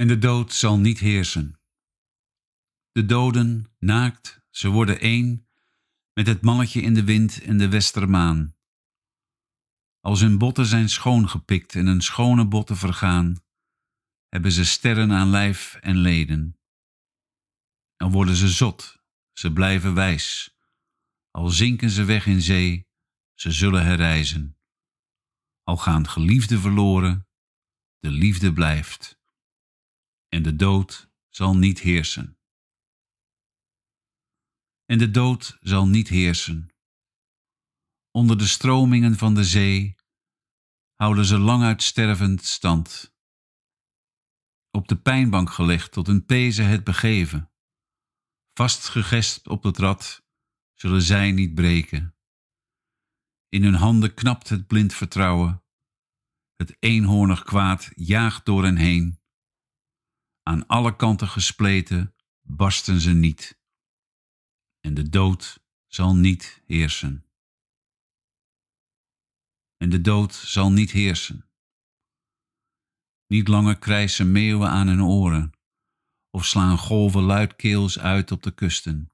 En de dood zal niet heersen. De doden, naakt, ze worden één met het mannetje in de wind en de westermaan. Als hun botten zijn schoongepikt en hun schone botten vergaan, hebben ze sterren aan lijf en leden. Dan worden ze zot, ze blijven wijs. Al zinken ze weg in zee, ze zullen herrijzen. Al gaan geliefden verloren, de liefde blijft. En de dood zal niet heersen. En de dood zal niet heersen. Onder de stromingen van de zee houden ze lang uitstervend stand. Op de pijnbank gelegd tot hun pezen het begeven, vastgegespt op het rad, zullen zij niet breken. In hun handen knapt het blind vertrouwen, het eenhoornig kwaad jaagt door hen heen. Aan alle kanten gespleten barsten ze niet, en de dood zal niet heersen en de dood zal niet heersen. Niet langer krijsen meeuwen aan hun oren, of slaan golven luidkeels uit op de kusten.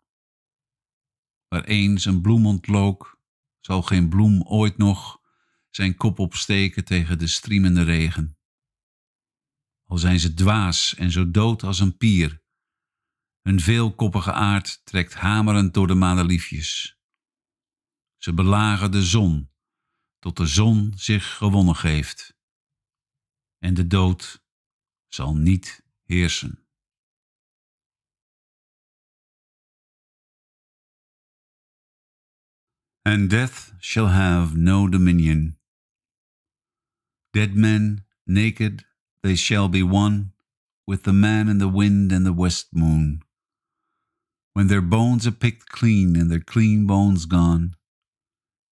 Waar eens een bloem ontlook, zal geen bloem ooit nog zijn kop opsteken tegen de striemende regen. Al zijn ze dwaas en zo dood als een pier, hun veelkoppige aard trekt hamerend door de madeliefjes. Ze belagen de zon tot de zon zich gewonnen geeft. En de dood zal niet heersen. And death shall have no dominion. Dead men, naked, they shall be one with the man in the wind and the west moon. When their bones are picked clean and their clean bones gone,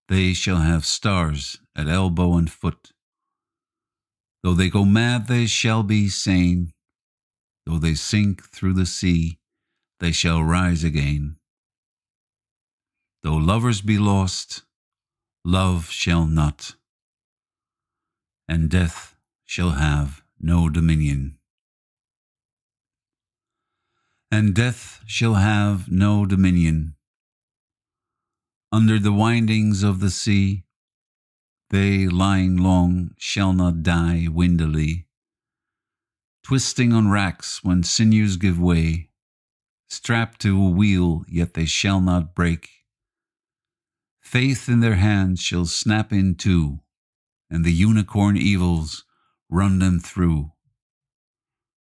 They shall have stars at elbow and foot. Though they go mad, they shall be sane. Though they sink through the sea, they shall rise again. Though lovers be lost, love shall not, and death shall have no dominion. And death shall have no dominion under the windings of the sea. They, lying long, shall not die windily, twisting on racks when sinews give way, strapped to a wheel, yet they shall not break. Faith in their hands shall snap in two, and the unicorn evils run them through.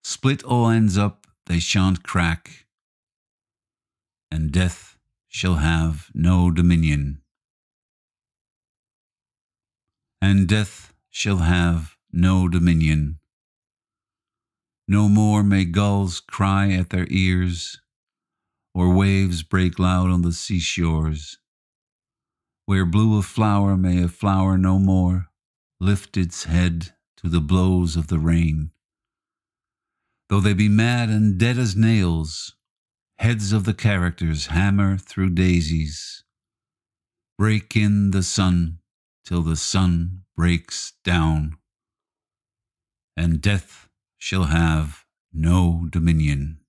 Split all ends up, they shan't crack, and death shall have no dominion. And death shall have no dominion. No more may gulls cry at their ears, or waves break loud on the seashores. Where blue a flower may a flower no more lift its head to the blows of the rain. Though they be mad and dead as nails, Heads of the characters hammer through daisies. Break in the sun till the sun breaks down. And death shall have no dominion.